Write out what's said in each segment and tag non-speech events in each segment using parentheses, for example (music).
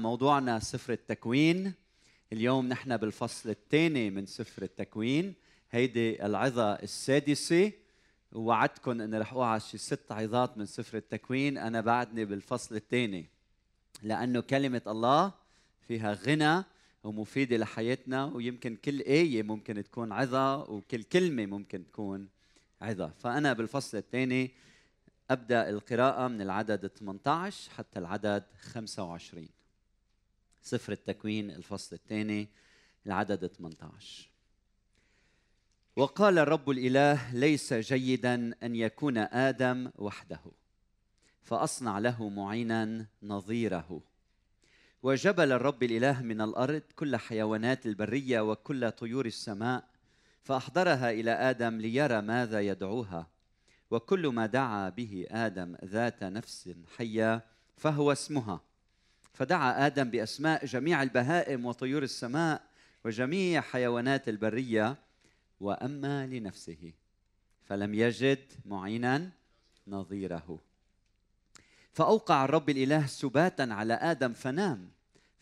موضوعنا سفر التكوين. اليوم نحن بالفصل الثاني من سفر التكوين. هيدي العظة السادسة ووعدتكم إني رح اوعى شي ست عظات من سفر التكوين. أنا بعدني بالفصل الثاني لأنه كلمة الله فيها غنى ومفيدة لحياتنا ويمكن كل آية ممكن تكون عظة وكل كلمة ممكن تكون عظة. فأنا بالفصل الثاني أبدأ القراءة من العدد 18 حتى العدد 25 سفر التكوين الفصل الثاني العدد 18 وقال الرب الإله ليس جيدا أن يكون آدم وحده فأصنع له معينا نظيره. وجبل الرب الإله من الأرض كل حيوانات البرية وكل طيور السماء فأحضرها إلى آدم ليرى ماذا يدعوها. وكل ما دعا به آدم ذات نفس حية فهو اسمها. فدعا آدم بأسماء جميع البهائم وطيور السماء وجميع حيوانات البرية وأما لنفسه فلم يجد معينا نظيره. فأوقع الرب الإله سباتا على آدم فنام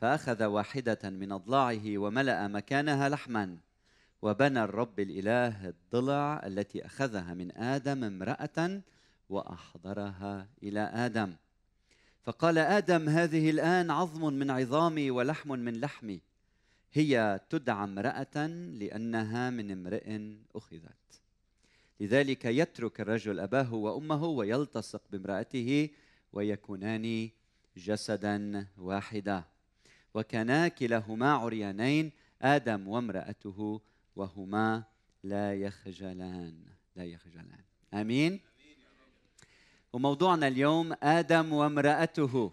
فأخذ واحدة من أضلاعه وملأ مكانها لحما وبنى الرب الإله الضلع التي أخذها من آدم امرأة وأحضرها إلى آدم. فقال آدم هذه الآن عظم من عظامي ولحم من لحمي. هي تدعى امرأة لأنها من امرئ أخذت. لذلك يترك الرجل أباه وأمه ويلتصق بامرأته ويكونان جسدا واحدا. وكانا كلاهما عريانين آدم وامرأته وهما لا يخجلان. لا يخجلان. آمين؟ وموضوعنا اليوم آدم وامرأته.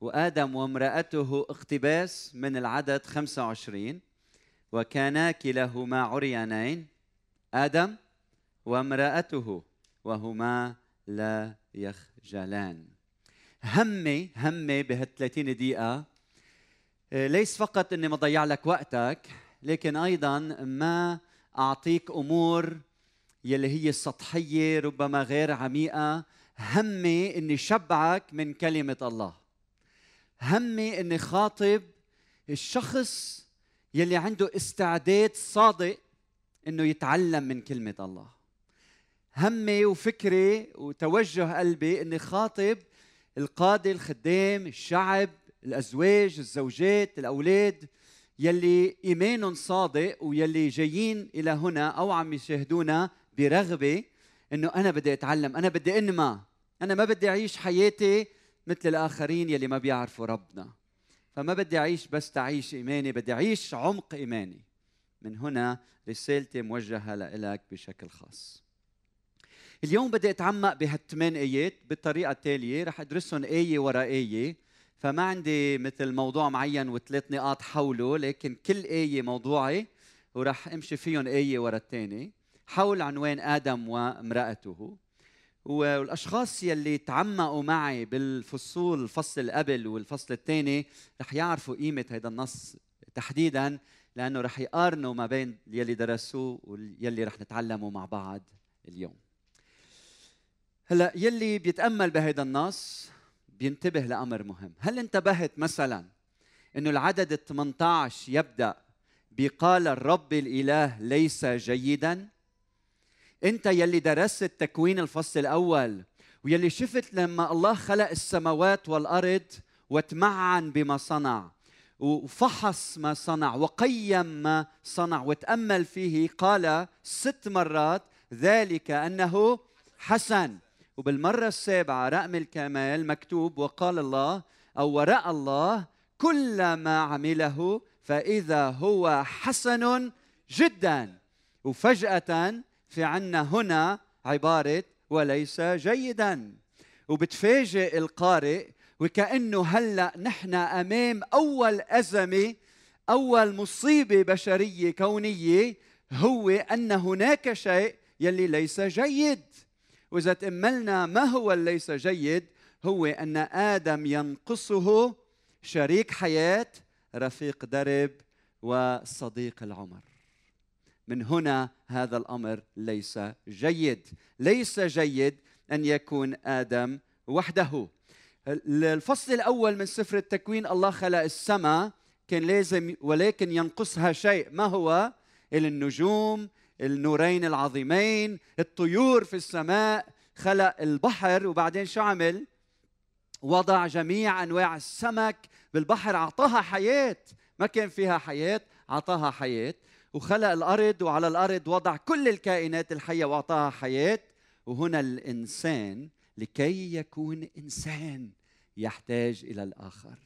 وآدم وامرأته اقتباس من العدد 25 وكانا كلاهما عريانين آدم وامرأته وهما لا يخجلان. همي همي بهال 30 دقيقة آه، ليس فقط إني ما ضيع لك وقتك لكن أيضا ما أعطيك أمور يلي هي سطحية ربما غير عميقة. همي إني شبعك من كلمة الله. همي إني خاطب الشخص يلي عنده استعداد صادق إنه يتعلم من كلمة الله. همي وفكري وتوجه قلبي إني خاطب القادة الخدام الشعب الأزواج الزوجات الأولاد يلي إيمانهم صادق ويلي جايين إلى هنا أو عم يشاهدونا برغبة إنه أنا بدي أتعلم أنا بدي إنمى. أنا ما بدي أعيش حياتي مثل الآخرين يلي ما بيعرفوا ربنا. فما بدي أعيش بس تعيش إيماني بدي أعيش عمق إيماني. من هنا رسالتي موجهة لك بشكل خاص. اليوم بدي أتعمق بهالثمان آيات بالطريقة التاليه رح أدرسهم آية ورا آية. فما عندي مثل موضوع معين وثلاث نقاط حوله لكن كل آية موضوعي ورح أمشي فيهم آية ورا الثاني. حول عنوان آدم وامرأته. والأشخاص يلي تعمقوا معي بالفصول الفصل قبل والفصل الثاني رح يعرفوا قيمة هذا النص تحديدا لأنه رح يقارنوا ما بين يلي درسوه واليلي رح نتعلمه مع بعض اليوم. هلأ يلي بيتأمل بهذا النص بينتبه لأمر مهم. هل انتبهت مثلا إنه العدد ال 18 يبدأ بقال الرب الإله ليس جيدا؟ انت يلي درست تكوين الفصل الأول ويلي شفت لما الله خلق السماوات والأرض وتمعن بما صنع وفحص ما صنع وقيم ما صنع وتأمل فيه قال ست مرات ذلك أنه حسن. وبالمرة السابعة رقم الكمال مكتوب وقال الله أو وراء الله كل ما عمله فإذا هو حسن جدا. وفجأة في عنا هنا عبارة وليس جيدا. وبتفاجئ القارئ وكأنه هلأ نحن أمام أول أزمة أول مصيبة بشرية كونية هو أن هناك شيء يلي ليس جيد. وإذا تأملنا ما هو ليس جيد هو أن آدم ينقصه شريك حياة رفيق درب وصديق العمر. من هنا هذا الأمر ليس جيد. ليس جيد أن يكون آدم وحده. الفصل الأول من سفر التكوين الله خلق السماء كان لازم ولكن ينقصها شيء. ما هو؟ النجوم النورين العظيمين الطيور في السماء. خلق البحر وبعدين شو عمل؟ وضع جميع أنواع السمك بالبحر أعطاها حياة. ما كان فيها حياة أعطاها حياة. وخلق الأرض وعلى الأرض وضع كل الكائنات الحية وأعطاها حياة. وهنا الإنسان لكي يكون إنسان يحتاج إلى الآخر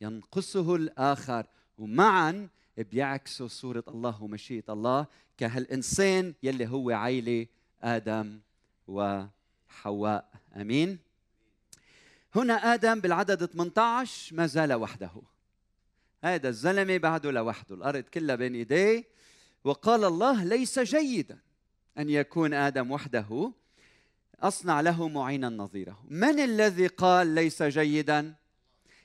ينقصه الآخر. ومعا بيعكسوا صورة الله ومشيئة الله كهالإنسان يلي هو عيلة آدم وحواء. آمين؟ هنا آدم بالعدد 18 ما زال وحده. هذا الزلمة بعده لوحده الأرض كلها بين إيديه. وقال الله ليس جيدا أن يكون آدم وحده. أصنع له معينا نظيره. من الذي قال ليس جيدا؟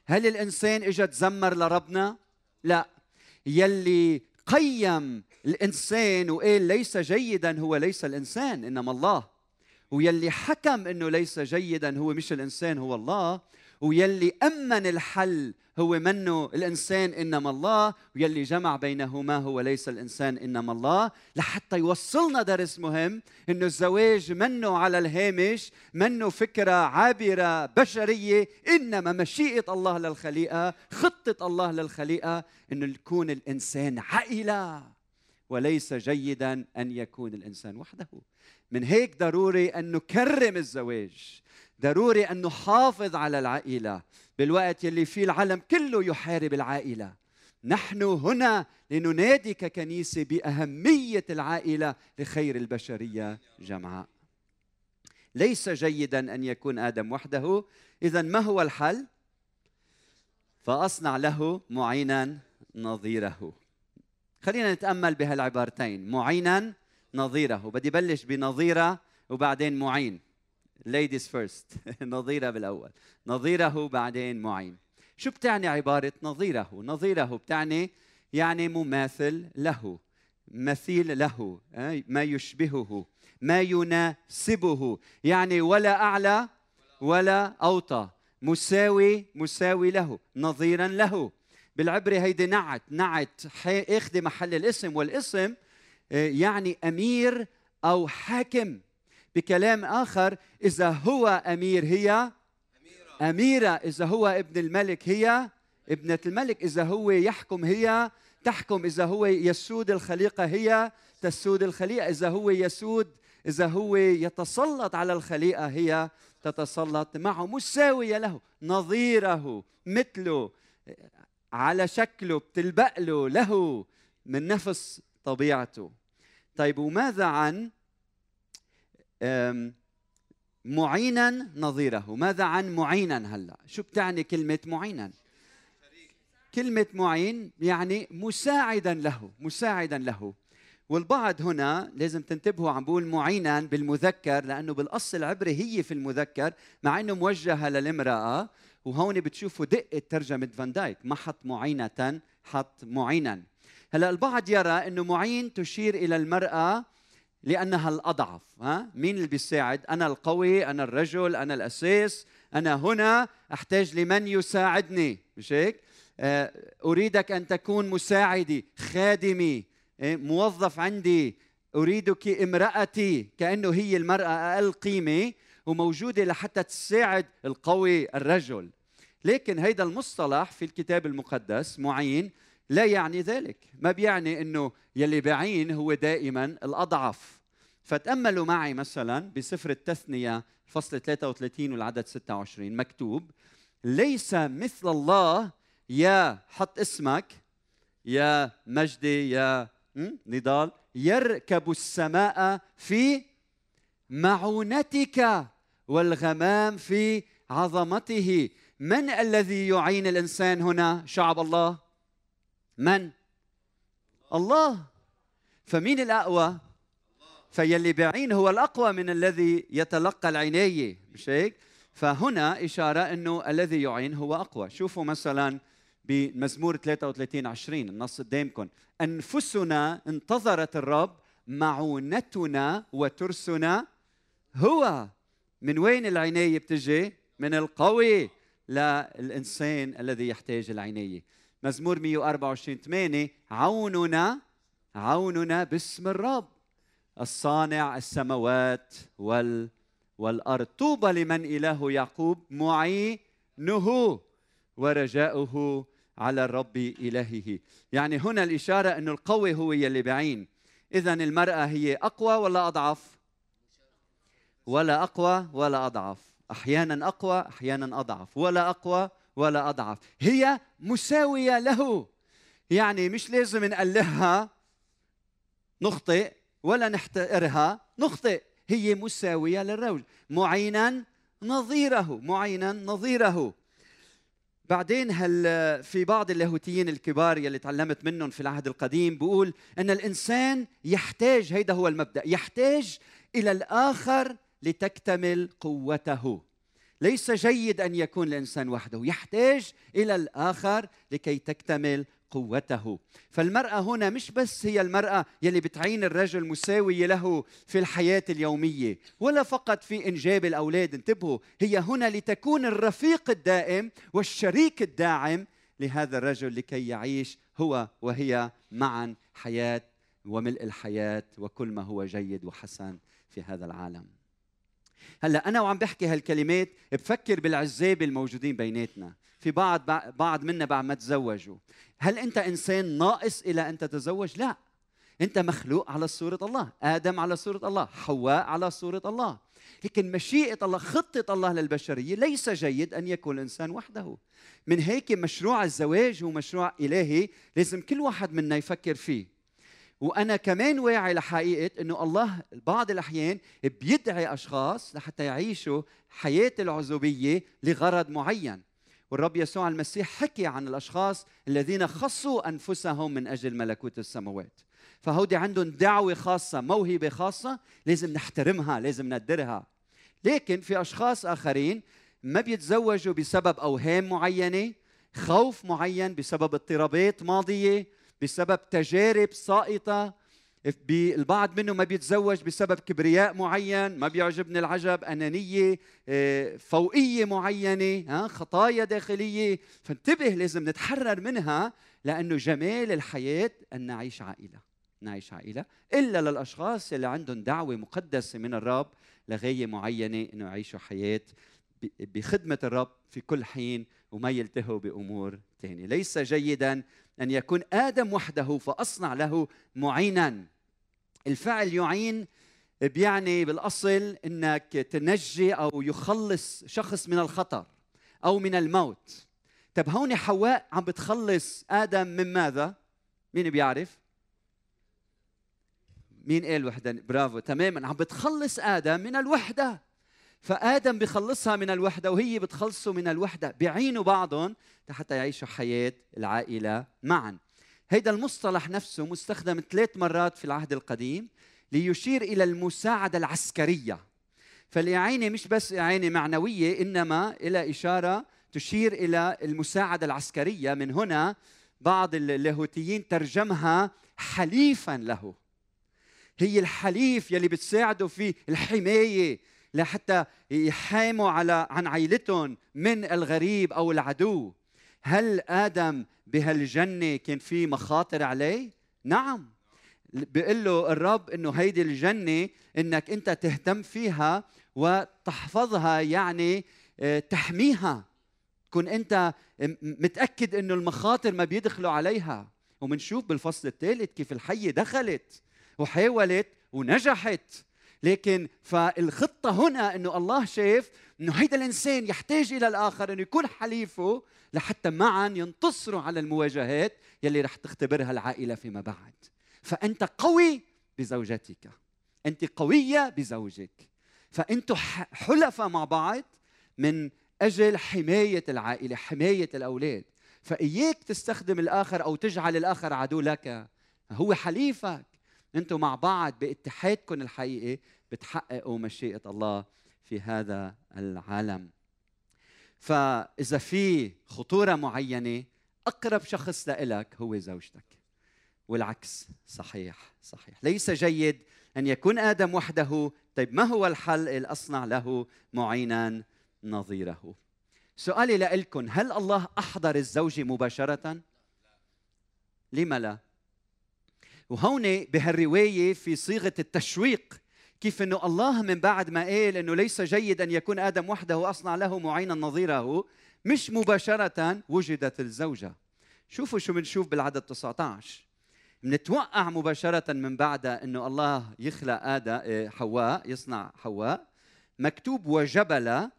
هل الإنسان اجى تزمر لربنا؟ لا. يلي قيم الإنسان وقال ليس جيدا هو ليس الإنسان إنما الله. ويلي حكم إنه ليس جيدا هو مش الإنسان هو الله. ويلي أمن الحل هو منه الإنسان إنما الله ويلي جمع بينهما هو ليس الإنسان إنما الله. لحتى يوصلنا درس مهم إنه الزواج منه على الهامش منه فكرة عابرة بشرية إنما مشيئة الله للخليقة خطة الله للخليقة إنه يكون الإنسان عائلة. وليس جيدا أن يكون الإنسان وحده. من هيك ضروري أن نكرم الزواج. ضروري أن نحافظ على العائلة بالوقت يلي فيه العالم كله يحارب العائلة. نحن هنا لننادي ككنيسه بأهمية العائلة لخير البشرية جمعاء. ليس جيدا أن يكون آدم وحده. اذا ما هو الحل؟ فأصنع له معينا نظيره. خلينا نتأمل بهالعبارتين. معينا نظيره. بدي بلش بنظيرة وبعدين معين. Ladies first. (laughs) نظيره بالاول. نظيره بعدين معين. شو بتعني عباره نظيره؟ نظيره بتعني يعني مماثل له مثيل له ما يشبهه ما يناسبه. يعني ولا أعلى ولا أوطى. مساوي مساوي له نظيرا له. بالعبري هيدي نعت نعت اخذ محل الاسم والاسم آه، يعني أمير أو حاكم. بكلام آخر إذا هو أمير هي؟ أميرة. إذا هو ابن الملك هي؟ ابنة الملك. إذا هو يحكم هي؟ تحكم. إذا هو يسود الخليقة هي؟ تسود الخليقة. إذا هو يسود إذا هو يتسلط على الخليقة هي؟ تتسلط معه. مساويه له نظيره مثله على شكله بتلبق له له من نفس طبيعته. طيب وماذا عن معينا نظيره. ماذا عن معينا هلأ؟ شو بتعني كلمة معينا؟ كلمة معين يعني مساعدا له مساعدا له. والبعض هنا لازم تنتبهوا عم بقول معينا بالمذكر لأنه بالاصل العبري هي في المذكر مع إنه موجهة للامرأة وهون بتشوفوا دقة ترجمة فان دايك. ما حط معينة حط معينا. هلأ البعض يرى إنه معين تشير إلى المرأة لأنها الأضعف ها؟ مين اللي بيساعد؟ أنا القوي أنا الرجل أنا الاساس أنا هنا أحتاج لمن يساعدني مش هيك؟ آه، أريدك أن تكون مساعدي خادمي إيه، موظف عندي. أريدك امرأتي كأنه هي المرأة أقل قيمة وموجودة لحتى تساعد القوي الرجل. لكن هيدا المصطلح في الكتاب المقدس معين لا يعني ذلك. ما بيعني إنه يلي بعين هو دائما الأضعف. فتاملوا معي مثلا بسفر التثنية فصل 33 والعدد 26 مكتوب ليس مثل الله يا حط اسمك يا مجدي يا نضال يركب السماء في معونتك والغمام في عظمته. من الذي يعين الإنسان هنا؟ شعب الله. من? الله. فمين الأقوى? فيلي بعين هو الأقوى من الذي يتلقى العنايه مش هيك؟ فهنا إشارة إنه الذي يعين هو أقوى. شوفوا مثلا بمزمور 33 20 النص قدامكم أنفسنا انتظرت الرب معونتنا وترسنا هو. من وين العنايه بتجي؟ من القوي. للإنسان الذي يحتاج العناية مزمور 124 8 عوننا عوننا باسم الرب. الصانع السماوات وال والأرض طوبى لمن إله يعقوب معينه ورجاؤه على الرب إلهه. يعني هنا الإشارة أن القوي هو يلي بعين. إذا المرأة هي أقوى ولا أضعف؟ ولا أقوى ولا أضعف. أحيانا أقوى أحيانا أضعف. ولا أقوى ولا أضعف. هي مساوية له. يعني مش لازم نقلها نخطئ ولا نحتقرها نخطئ. هي مساوية للرجل. معينا نظيره معينا نظيره. بعدين هل في بعض اللاهوتيين الكبار يلي تعلمت منهم في العهد القديم بيقول إن الإنسان يحتاج هيدا هو المبدأ يحتاج إلى الآخر لتكتمل قوته. ليس جيد أن يكون الإنسان وحده يحتاج إلى الآخر لكي تكتمل قوته. فالمرأة هنا مش بس هي المرأة يلي بتعين الرجل مساوية له في الحياة اليومية ولا فقط في إنجاب الأولاد انتبهوا هي هنا لتكون الرفيق الدائم والشريك الداعم لهذا الرجل لكي يعيش هو وهي معا حياة وملء الحياة وكل ما هو جيد وحسن في هذا العالم. هلا أنا وعم بحكي هالكلمات بفكر بالعزاب الموجودين بيناتنا. في بعض بعض منا بعد ما تزوجوا. هل أنت إنسان ناقص إلى أن تتزوج؟ لا. أنت مخلوق على صورة الله. آدم على صورة الله. حواء على صورة الله. لكن مشيئة الله خطة الله للبشرية ليس جيد أن يكون الإنسان وحده. من هيك مشروع الزواج هو مشروع إلهي لازم كل واحد منا يفكر فيه. وأنا كمان واعي لحقيقة إنه الله بعض الأحيان بيدعي أشخاص لحتى يعيشوا حياة العزوبية لغرض معين. والرب يسوع المسيح حكي عن الأشخاص الذين خصوا أنفسهم من أجل ملكوت السماوات. فهودي عندهم دعوة خاصة موهبة خاصة لازم نحترمها لازم نقدرها لكن في أشخاص آخرين ما بيتزوجوا بسبب أوهام معينة خوف معين بسبب اضطرابات ماضية بسبب تجارب سائطة البعض منه ما بيتزوج بسبب كبرياء معين ما بيعجبني العجب أنانية آه، فوقية معينة خطايا داخلية. فانتبه لازم نتحرر منها لأنه جمال الحياة أن نعيش عائلة. نعيش عائلة إلا للأشخاص اللي عندهم دعوة مقدسة من الرب لغاية معينة أنه يعيشوا حياة بخدمة الرب في كل حين وما يلتهوا بأمور ثانية ليس جيدا أن يكون آدم وحده فأصنع له معينا. الفعل يعين بيعني بالأصل إنك تنجي أو يخلص شخص من الخطر أو من الموت. طب هون حواء عم بتخلص آدم من ماذا؟ مين بيعرف؟ مين قال وحدة؟ برافو تماما. عم بتخلص آدم من الوحدة. فآدم بخلصها من الوحدة وهي بتخلصه من الوحدة. بيعينوا بعضهم حتى يعيشوا حياة العائلة معا. هيدا المصطلح نفسه مستخدم ثلاث مرات في العهد القديم ليشير إلى المساعدة العسكرية. فالاعانه مش بس اعانه معنوية إنما إلى إشارة تشير إلى المساعدة العسكرية. من هنا بعض اللاهوتيين ترجمها حليفا له. هي الحليف يلي بتساعده في الحماية لحتى يحاموا على عن عائلتهم من الغريب أو العدو. هل آدم بهالجنة كان في مخاطر عليه؟ نعم. بيقول له الرب إنه هيدي الجنة إنك أنت تهتم فيها وتحفظها يعني آه، تحميها. تكون أنت متأكد إنه المخاطر ما بيدخلوا عليها. ومنشوف بالفصل الثالث كيف الحية دخلت وحاولت ونجحت. لكن فالخطة هنا إنه الله شاف إنه هيدا الإنسان يحتاج إلى الآخر إنه يكون حليفه لحتى معا ينتصروا على المواجهات يلي رح تختبرها العائلة فيما بعد. فأنت قوي بزوجتك. أنت قوية بزوجك. فانتم حلفاء مع بعض من أجل حماية العائلة حماية الأولاد. فإياك تستخدم الآخر أو تجعل الآخر عدو لك. هو حليفك. أنتم مع بعض باتحادكم الحقيقي بتحققوا مشيئة الله في هذا العالم. فإذا في خطورة معينة أقرب شخص لك هو زوجتك. والعكس صحيح صحيح. ليس جيد أن يكون آدم وحده. طيب ما هو الحل الأصنع له معينا؟ نظيره. سؤالي لكم هل الله أحضر الزوجه مباشرة؟ لما لا وهون بهالرواية في صيغة التشويق كيف إنه الله من بعد ما قال إنه ليس جيد أن يكون آدم وحده وأصنع له معينا نظيره مش مباشرة وجدت الزوجة. شوفوا شو بنشوف بالعدد 19 بنتوقع مباشرة من بعدها إنه الله يخلق آدم إيه، حواء يصنع حواء مكتوب وجبل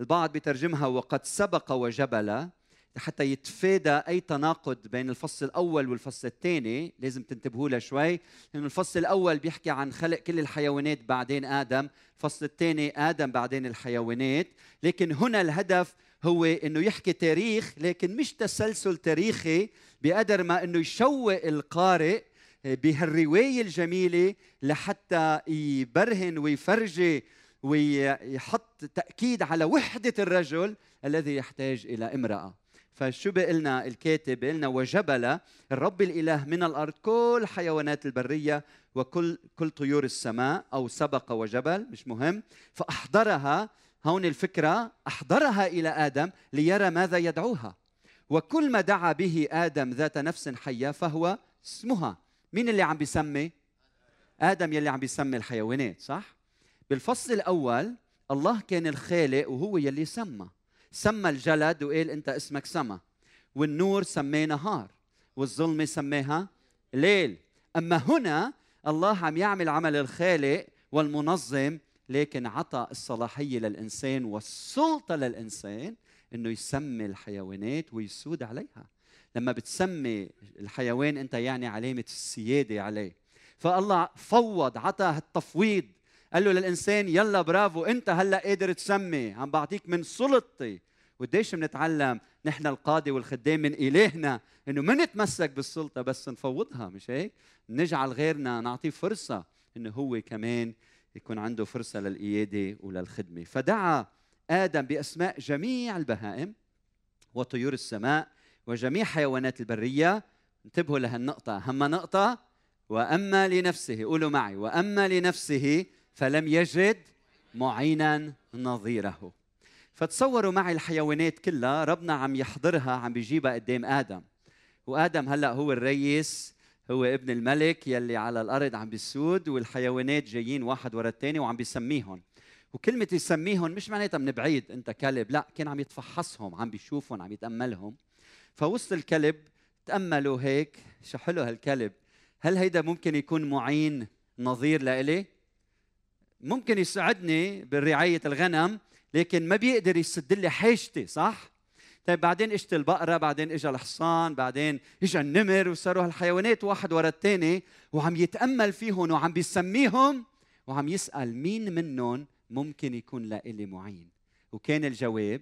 البعض بيترجمها وقد سبق وجبل. حتى يتفادى أي تناقض بين الفصل الأول والفصل الثاني. لازم تنتبهوا له شوي لأنه الفصل الأول بيحكي عن خلق كل الحيوانات بعدين آدم الفصل الثاني آدم بعدين الحيوانات. لكن هنا الهدف هو إنه يحكي تاريخ لكن مش تسلسل تاريخي بقدر ما إنه يشوق القارئ بهالرواية الجميلة لحتى يبرهن ويفرجي ويحط تأكيد على وحدة الرجل الذي يحتاج إلى امرأة. فشو بيقلنا الكاتب؟ بيقلنا وجبل الرب الإله من الأرض كل حيوانات البرية وكل كل طيور السماء أو سبق وجبل مش مهم. فأحضرها هون الفكرة أحضرها إلى آدم ليرى ماذا يدعوها. وكل ما دعا به آدم ذات نفس حية فهو اسمها. مين اللي عم بيسمي؟ آدم يلي عم بيسمي الحيوانات صح؟ بالفصل الأول الله كان الخالق وهو يلي سمى. سمى الجلد وقال أنت اسمك سما. والنور سماه نهار والظلمة سماها ليل. أما هنا الله عم يعمل عمل الخالق والمنظم لكن عطى الصلاحية للإنسان والسلطة للإنسان إنه يسمي الحيوانات ويسود عليها. لما بتسمي الحيوان أنت يعني علامة السيادة عليه. فالله فوض عطى التفويض قال له للإنسان يلا برافو أنت هلأ قادر تسمي. عم بعطيك من سلطتي. وقديش بنتعلم نحن القاضي والخدام من إلهنا إنه ما نتمسك بالسلطة بس نفوضها مش هيك؟ نجعل غيرنا نعطيه فرصة إنه هو كمان يكون عنده فرصة للقيادة وللخدمة، فدعا آدم بأسماء جميع البهائم وطيور السماء وجميع حيوانات البرية. انتبهوا لهالنقطة أهم نقطة وأما لنفسه قولوا معي وأما لنفسه فلم يجد معينا نظيره. فتصوروا معي الحيوانات كلها ربنا عم يحضرها عم بيجيبها قدام آدم. وآدم هلأ هو الرئيس هو ابن الملك يلي على الأرض عم بيسود والحيوانات جايين واحد ورا الثاني وعم بيسميهم. وكلمة يسميهم مش معناتها من بعيد أنت كلب لأ كان عم يتفحصهم عم بيشوفهم عم يتأملهم. فوسط الكلب تأملوا هيك شو حلو هالكلب هل هيدا ممكن يكون معين نظير لإلي؟ ممكن يساعدني برعاية الغنم لكن ما بيقدر يسد لي حاجتي صح؟ طيب بعدين اجت البقرة بعدين اجى الحصان بعدين اجى النمر وصاروا هالحيوانات واحد ورا الثاني وعم يتأمل فيهم وعم بيسميهم وعم يسأل مين منهم ممكن يكون لإلي معين. وكان الجواب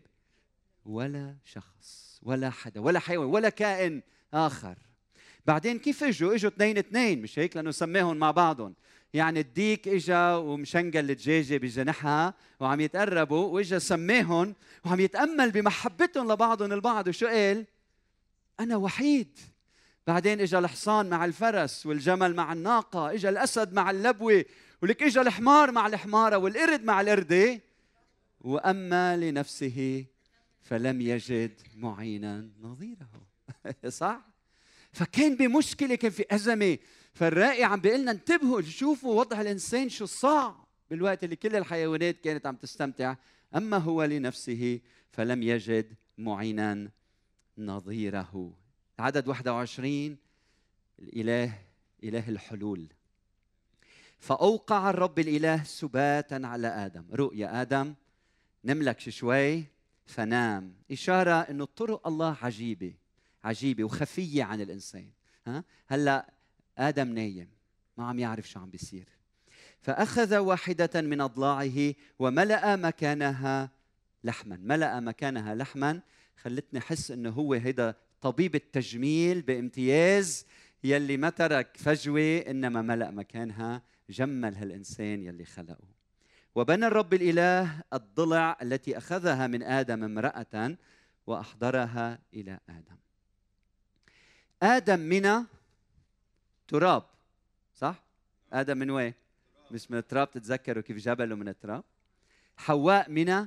ولا شخص ولا حدا ولا حيوان ولا كائن آخر. بعدين كيف إجوا؟ إجوا اثنين اثنين مش هيك؟ لأنه سماهم مع بعضهم. يعني الديك إجا ومشنقل الدجاجه بجناحها وعم يتقربوا وإجا سماهم وعم يتأمل بمحبتهم لبعضهم البعض. وشو قال؟ أنا وحيد. بعدين إجا الحصان مع الفرس والجمل مع الناقة إجا الأسد مع اللبوة ولك إجا الحمار مع الحمارة والقرد مع القرده وأما لنفسه فلم يجد معينا نظيره. (laughs) صح؟ فكان بمشكلة كان في أزمة. فالراقي عم بيقول لنا انتبهوا شوفوا وضع الإنسان شو صعب بالوقت اللي كل الحيوانات كانت عم تستمتع. أما هو لنفسه فلم يجد معينا نظيره. عدد 21 الإله إله الحلول. فأوقع الرب الإله سباتا على آدم. رؤيا آدم نملك شوي فنام. إشارة إنه طرق الله عجيبة عجيبة وخفية عن الإنسان. ها؟ هلأ آدم نايم. ما عم يعرف شو عم بيصير. فأخذ واحدة من أضلاعه وملأ مكانها لحما. ملأ مكانها لحما. خلتني أحس إنه هو هيدا طبيب التجميل بامتياز يلي ما ترك فجوة إنما ملأ مكانها جمل هالإنسان يلي خلقه. وبنى الرب الإله الضلع التي أخذها من آدم امرأة وأحضرها إلى آدم. آدم من تراب صح؟ آدم من وين؟ مش من التراب تتذكروا كيف جبلوا من التراب؟ حواء من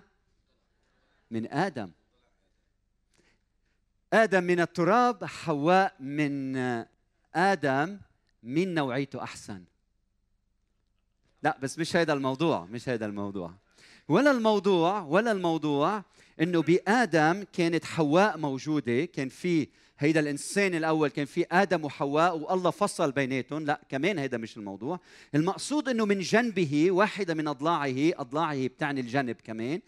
من آدم. آدم من التراب حواء من آدم مين نوعيته أحسن. لا بس مش هذا الموضوع مش هذا الموضوع. ولا الموضوع ولا الموضوع إنه بآدم كانت حواء موجودة كان في هيدا الإنسان الأول كان في آدم وحواء والله فصل بيناتهم. لا كمان هيدا مش الموضوع. المقصود إنه من جنبه واحدة من أضلاعه أضلاعه بتعني الجنب كمان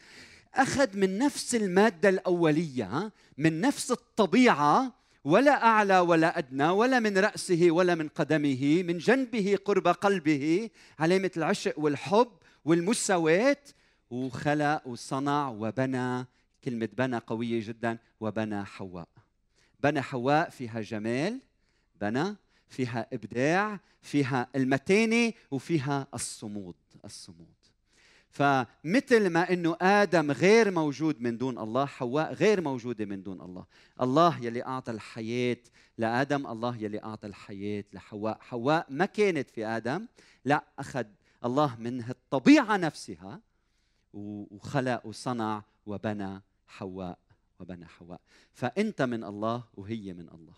أخذ من نفس المادة الأولية من نفس الطبيعة ولا أعلى ولا أدنى ولا من رأسه ولا من قدمه من جنبه قرب قلبه علامة العشق والحب والمساواة وخلق وصنع وبنى. كلمة بنى قوية جدا وبنى حواء. بنى حواء فيها جمال بنى فيها إبداع فيها المتانه وفيها الصمود الصمود. فمثل ما إنه آدم غير موجود من دون الله حواء غير موجودة من دون الله. الله يلي أعطى الحياة لآدم الله يلي أعطى الحياة لحواء. حواء ما كانت في آدم لا أخذ الله من الطبيعة نفسها وخلق وصنع وبنى حواء. وبنى حواء. فأنت من الله وهي من الله.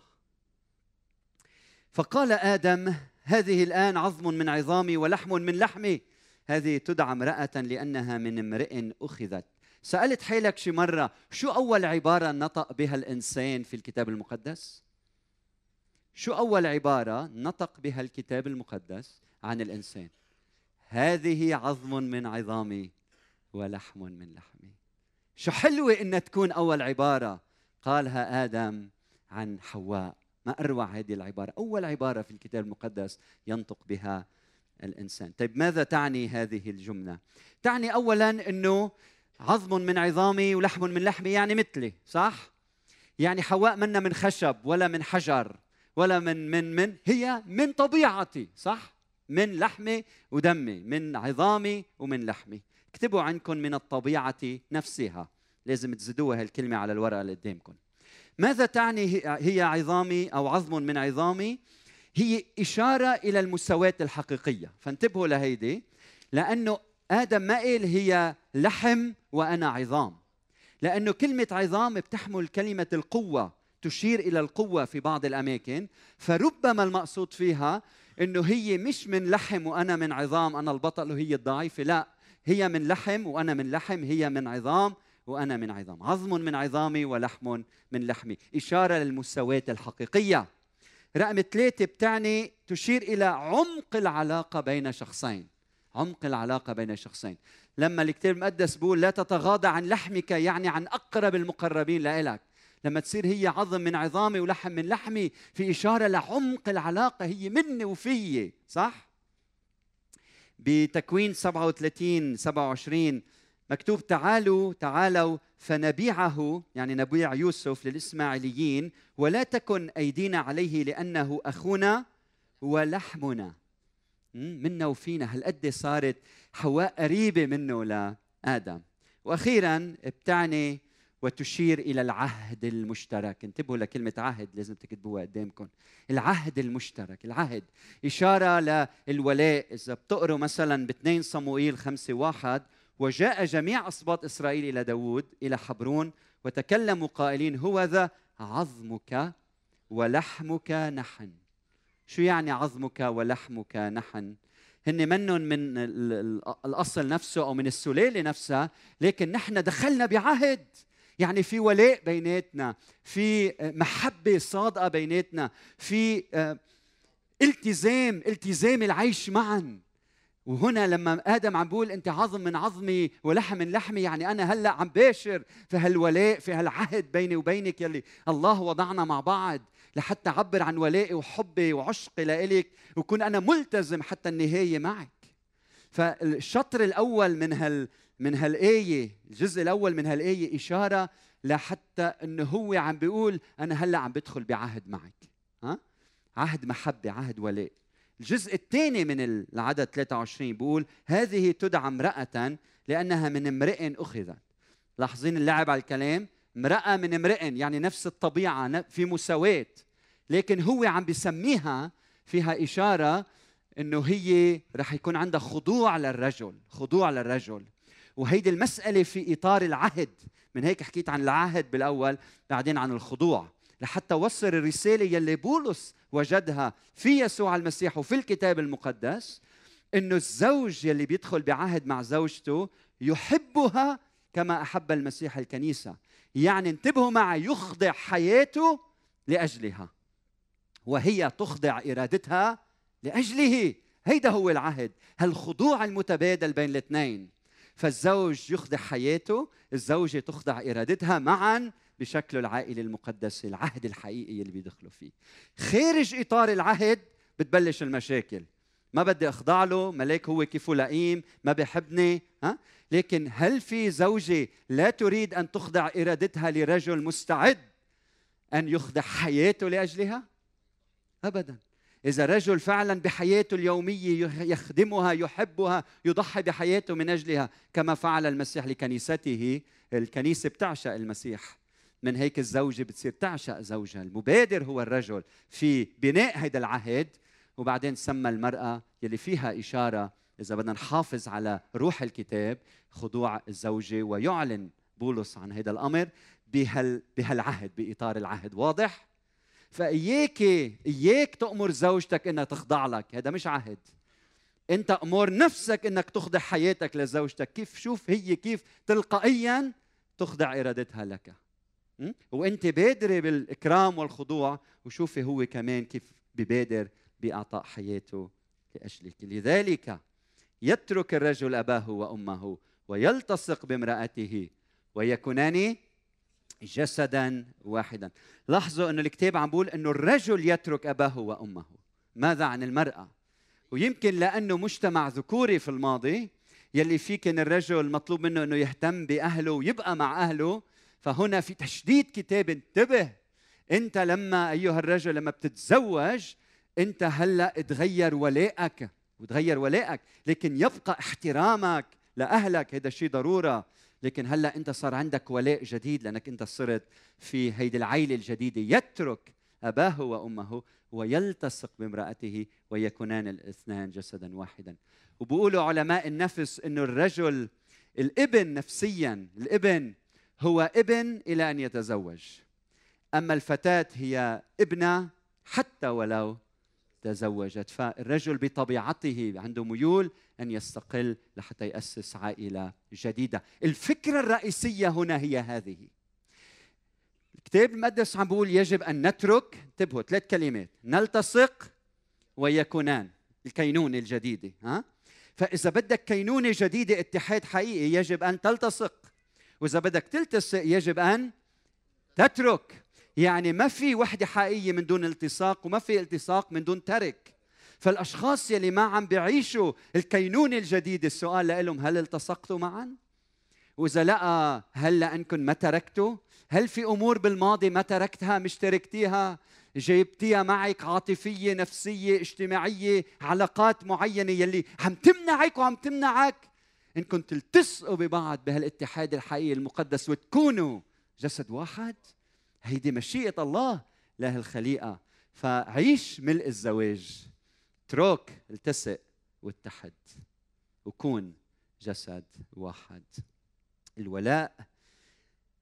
فقال آدم هذه الآن عظم من عظامي ولحم من لحمي. هذه تدعى امرأة لأنها من امرئ أخذت. سألت حالك شي مرة شو أول عبارة نطق بها الإنسان في الكتاب المقدس؟ شو أول عبارة نطق بها الكتاب المقدس عن الإنسان؟ هذه عظم من عظامي ولحم من لحمي. شو حلوة إنها تكون أول عبارة؟ قالها آدم عن حواء. ما أروع هذه العبارة أول عبارة في الكتاب المقدس ينطق بها الإنسان. طيب ماذا تعني هذه الجملة؟ تعني أولا أنه عظم من عظامي ولحم من لحمي يعني مثلي صح؟ يعني حواء منا من خشب ولا من حجر ولا من من من هي من طبيعتي صح؟ من لحمي ودمي من عظامي ومن لحمي. اكتبوا عنكم من الطبيعة نفسها. لازم تزيدوها هالكلمة على الورقة اللي قدامكم. ماذا تعني هي عظامي أو عظم من عظامي؟ هي إشارة إلى المساواة الحقيقية. فانتبهوا لهيدي. لأنه آدم ما قال هي لحم وأنا عظام. لأنه كلمة عظام بتحمل كلمة القوة تشير إلى القوة في بعض الأماكن. فربما المقصود فيها إنه هي مش من لحم وأنا من عظام أنا البطل وهي الضعيفة. لا هي من لحم وأنا من لحم هي من عظام وأنا من عظام. عظم من عظامي ولحم من لحمي. إشارة للمساواه الحقيقية. رقم ثلاثة بتعني تشير إلى عمق العلاقة بين شخصين. عمق العلاقة بين شخصين. لما الكتاب المقدس بيقول لا تتغاضى عن لحمك يعني عن أقرب المقربين لإلك. لما تصير هي عظم من عظامي ولحم من لحمي في إشارة لعمق العلاقة هي مني وفيي صح؟ بتكوين 37 27 مكتوب تعالوا تعالوا فنبيعه يعني نبيع يوسف للإسماعيليين ولا تكن أيدينا عليه لأنه أخونا ولحمنا. منا وفينا. هالقد صارت حواء قريبة منه لآدم. وأخيرا بتعني وتشير إلى العهد المشترك. انتبهوا لكلمة عهد لازم تكتبوها قدامكم. العهد المشترك العهد. إشارة للولاء. إذا بتقروا مثلا ب 2 صموئيل 5 واحد وجاء جميع اسباط إسرائيل إلى داوود إلى حبرون وتكلموا قائلين هو ذا عظمك ولحمك نحن. شو يعني عظمك ولحمك نحن؟ هن منهم من الأصل نفسه أو من السلالة نفسها لكن نحن دخلنا بعهد. يعني في ولاء بيناتنا في محبة صادقة بيناتنا في آه، التزام التزام العيش معا. وهنا لما آدم عم بيقول أنت عظم من عظمي ولحم من لحمي يعني أنا هلأ عم باشر في هالولاء في هالعهد بيني وبينك يلي الله وضعنا مع بعض. لحتى أعبر عن ولائي وحبي وعشقي لإلك وكون أنا ملتزم حتى النهاية معك. فالشطر الأول من هال من هالآية الجزء الأول من هالآية إشارة لحتى أنه هو عم بيقول أنا هلأ عم بدخل بعهد معك ها؟ عهد محبة عهد ولاء. الجزء الثاني من العدد 23 بيقول هذه تدعى امرأة لأنها من امرئ أخذت. لاحظين اللعب على الكلام؟ امرأة من امرئ يعني نفس الطبيعة في مساواة. لكن هو عم بيسميها فيها إشارة إنه هي رح يكون عندها خضوع للرجل خضوع للرجل. وهيدي المسألة في إطار العهد. من هيك حكيت عن العهد بالأول بعدين عن الخضوع. لحتى وصل الرسالة يلي بولس وجدها في يسوع المسيح وفي الكتاب المقدس إنه الزوج يلي بيدخل بعهد مع زوجته يحبها كما أحب المسيح الكنيسة. يعني انتبهوا معي يخضع حياته لأجلها. وهي تخضع إرادتها لأجله. هيدا هو العهد. هالخضوع المتبادل بين الاثنين. فالزوج يخضع حياته الزوجة تخضع إرادتها معا بشكل العائلة المقدسة العهد الحقيقي اللي بيدخلوا فيه. خارج إطار العهد بتبلش المشاكل. ما بدي أخضع له ملاك هو كيفه لئيم ما بحبني ها؟ لكن هل في زوجة لا تريد أن تخضع إرادتها لرجل مستعد أن يخضع حياته لأجلها؟ ابدا. إذا رجل فعلا بحياته اليومية يخدمها يحبها يضحي بحياته من أجلها كما فعل المسيح لكنيسته الكنيسة بتعشق المسيح. من هيك الزوجة بتصير تعشق زوجها. المبادر هو الرجل في بناء هذا العهد وبعدين سمى المرأة يلي فيها إشارة إذا بدنا نحافظ على روح الكتاب خضوع الزوجة ويعلن بولس عن هذا الأمر بهال بهالعهد بإطار العهد. واضح؟ فإياك إياك تأمر زوجتك إنها تخضع لك. هذا مش عهد. أنت أمر نفسك إنك تخضع حياتك لزوجتك. كيف؟ شوف هي كيف تلقائيا تخضع إرادتها لك. وأنت بادرة بالإكرام والخضوع وشوفي هو كمان كيف ببادر بإعطاء حياته لأجلك. لذلك يترك الرجل أباه وأمه ويلتصق بامرأته ويكونان جسدا واحدا. لاحظوا إنه الكتاب عم بيقول إنه الرجل يترك أباه وأمه. ماذا عن المرأة؟ ويمكن لأنه مجتمع ذكوري في الماضي يلي فيه كان الرجل مطلوب منه إنه يهتم بأهله ويبقى مع أهله فهنا في تشديد كتاب انتبه. أنت لما أيها الرجل لما بتتزوج أنت هلأ تغير ولائك وتغير ولائك لكن يبقى احترامك لأهلك هذا الشيء ضرورة. لكن هلأ أنت صار عندك ولاء جديد لأنك أنت صرت في هيدي العيله الجديده يترك أباه وأمه ويلتصق بامرأته ويكونان الاثنان جسدا واحدا. وبيقولوا علماء النفس إنه الرجل الإبن نفسيا الإبن هو إبن إلى أن يتزوج. أما الفتاة هي ابنة حتى ولو تزوجت. فالرجل بطبيعته عنده ميول أن يستقل لحتى يأسس عائلة جديدة. الفكرة الرئيسية هنا هي هذه. الكتاب المقدس عم بيقول يجب أن نترك انتبهوا ثلاث كلمات. نلتصق ويكونان الكينونه الجديده ها؟ فإذا بدك كينونة جديدة اتحاد حقيقي يجب أن تلتصق. وإذا بدك تلتصق يجب أن تترك. يعني ما في وحدة حقيقية من دون التصاق وما في التصاق من دون ترك فالأشخاص يلي ما عم بيعيشوا الكينونة الجديدة السؤال لهم هل التصقتوا معا؟ وإذا لا هل لأنكم ما تركتوا؟ هل في أمور بالماضي ما تركتها مش تركتيها؟ جايبتيها معك عاطفية نفسية اجتماعية علاقات معينة يلي عم تمنعك وعم تمنعك إنكم تلتصقوا ببعض بهالاتحاد الحقيقي المقدس وتكونوا جسد واحد هيدي مشيئة الله لهالخليقة فعيش ملء الزواج. اترك التصق واتحد وكون جسد واحد. الولاء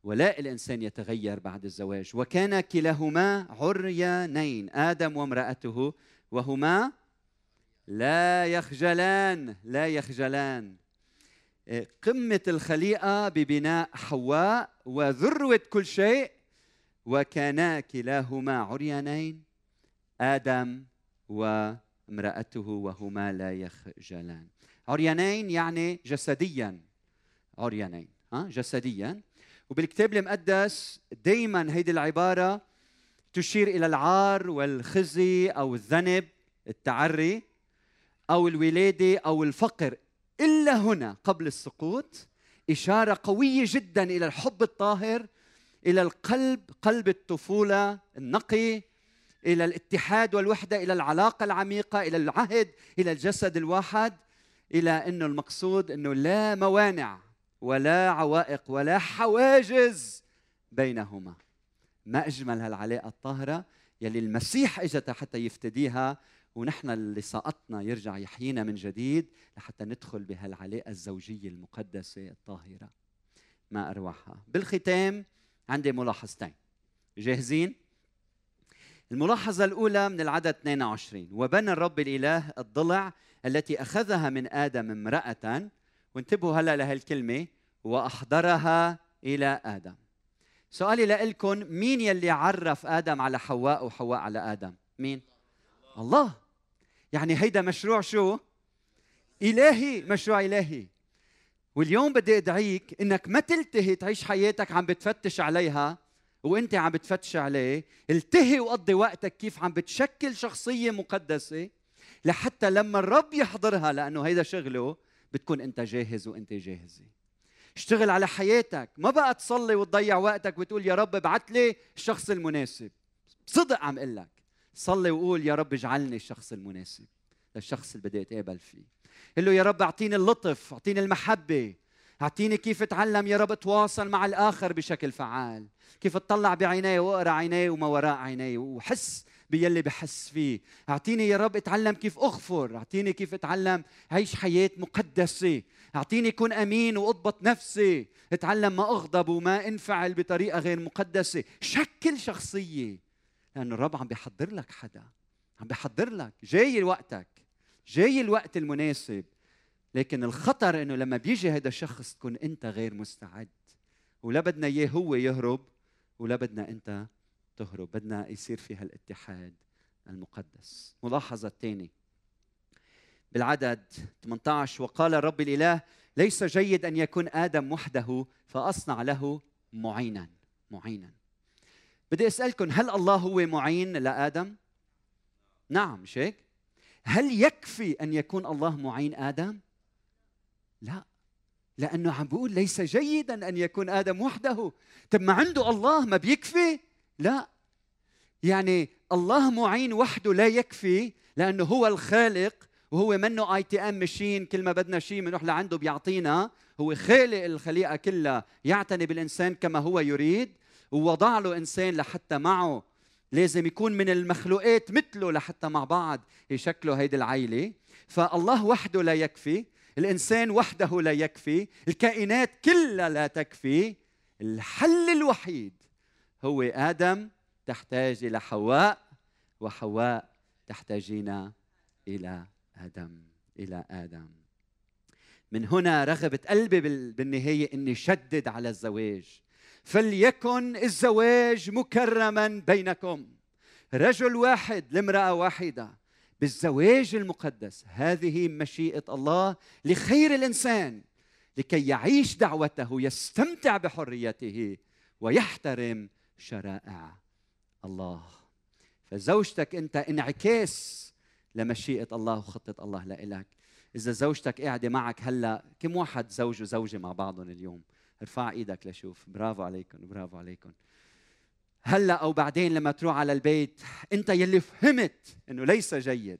ولاء الإنسان يتغير بعد الزواج. وكان كلاهما عريانين آدم وامرأته وهما لا يخجلان لا يخجلان. قمة الخليقة ببناء حواء وذروة كل شيء وكانا كلاهما عريانين آدم وامرأته وهما لا يخجلان. عريانين يعني جسديا عريانين ها جسديا. وبالكتاب المقدس دائما هيدي العبارة تشير إلى العار والخزي أو الذنب التعري أو الولادة أو الفقر. إلا هنا قبل السقوط إشارة قوية جدا إلى الحب الطاهر إلى القلب قلب الطفولة النقي إلى الاتحاد والوحدة إلى العلاقة العميقة إلى العهد إلى الجسد الواحد إلى إنه المقصود إنه لا موانع ولا عوائق ولا حواجز بينهما. ما أجمل هالعلاقة الطاهرة يلي المسيح اجت حتى يفتديها ونحن اللي سقطنا يرجع يحيينا من جديد لحتى ندخل بهالعلاقة الزوجية المقدسة الطاهرة. ما اروعها بالختام عندي ملاحظتين. جاهزين؟ الملاحظة الأولى من العدد 22 وبنى الرب الإله الضلع التي أخذها من آدم امرأة. وانتبهوا هلا لهالكلمة. وأحضرها إلى آدم. سؤالي لكم مين يلي عرف آدم على حواء وحواء على آدم؟ مين؟ الله. يعني هيدا مشروع شو؟ إلهي مشروع إلهي. واليوم بدي أدعيك إنك ما تلتهي تعيش حياتك عم بتفتش عليها وإنت عم بتفتش عليه. التهي وقضي وقتك كيف عم بتشكل شخصية مقدسة لحتى لما الرب يحضرها لأنه هيدا شغله بتكون أنت جاهز وأنت جاهزة. اشتغل على حياتك. ما بقى تصلي وتضيع وقتك وتقول يا رب ابعث لي الشخص المناسب. صدق عم أقول لك صلي وقول يا رب اجعلني الشخص المناسب. للشخص اللي بدي أتقابل فيه. قل له يا رب أعطيني اللطف أعطيني المحبة. أعطيني كيف أتعلم يا رب أتواصل مع الآخر بشكل فعال. كيف أطلع بعيني وأقرأ عيني وما وراء عيني وحس باللي بحس فيه. أعطيني يا رب أتعلم كيف أغفر. أعطيني كيف أتعلم عيش حياة مقدسة. أعطيني كن أمين وأضبط نفسي. أتعلم ما أغضب وما أنفعل بطريقة غير مقدسة. شكل شخصية. لأن الرب عم بيحضر لك حدا. عم بيحضر لك. جاي وقتك. جاي الوقت المناسب لكن الخطر إنه لما بيجي هذا الشخص تكون أنت غير مستعد. ولا بدنا إياه هو يهرب ولا بدنا أنت تهرب. بدنا يصير في هالاتحاد المقدس. ملاحظة الثانية بالعدد 18 وقال الرب الإله ليس جيد أن يكون آدم وحده فأصنع له معينا معينا. بدي أسألكم هل الله هو معين لآدم؟ نعم مش هيك؟ هل يكفي أن يكون الله معين آدم؟ لا. لأنه عم بيقول ليس جيدا أن يكون آدم وحده. طب ما عنده الله ما بيكفي؟ لا. يعني الله معين وحده لا يكفي لأنه هو الخالق وهو منه آي تي إم ماشين. كل ما بدنا شيء بنروح لعنده بيعطينا. هو خالق الخليقة كلها يعتني بالإنسان كما هو يريد ووضع له إنسان لحتى معه لازم يكون من المخلوقات مثله لحتى مع بعض يشكلوا هيدي العيلة. فالله وحده لا يكفي الإنسان وحده لا يكفي الكائنات كلها لا تكفي. الحل الوحيد هو آدم تحتاج إلى حواء وحواء تحتاجين إلى آدم إلى آدم. من هنا رغبت قلبي بالنهاية إني شدد على الزواج. فليكن الزواج مكرما بينكم. رجل واحد لامرأة واحدة بالزواج المقدس هذه مشيئة الله لخير الإنسان لكي يعيش دعوته يستمتع بحريته ويحترم شرائع الله. فزوجتك أنت انعكاس لمشيئة الله وخطة الله لإلك. إذا زوجتك قاعدة معك هلأ كم واحد زوج وزوجة مع بعضهم اليوم؟ ارفع إيدك لشوف. برافو عليكم برافو عليكم. هلأ أو بعدين لما تروح على البيت أنت يلي فهمت إنه ليس جيد.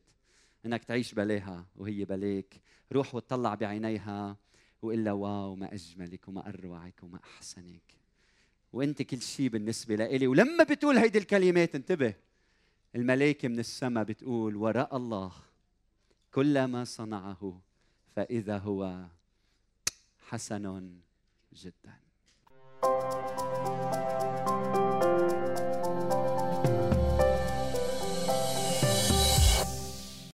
إنك تعيش بلاها وهي بليك روح وتطلع بعينيها وقل لها واو ما أجملك وما أروعك وما أحسنك. وأنت كل شيء بالنسبة لإلي. ولما بتقول هيدي الكلمات انتبه الملائكه من السماء بتقول وراء الله كل ما صنعه فإذا هو حسن جدا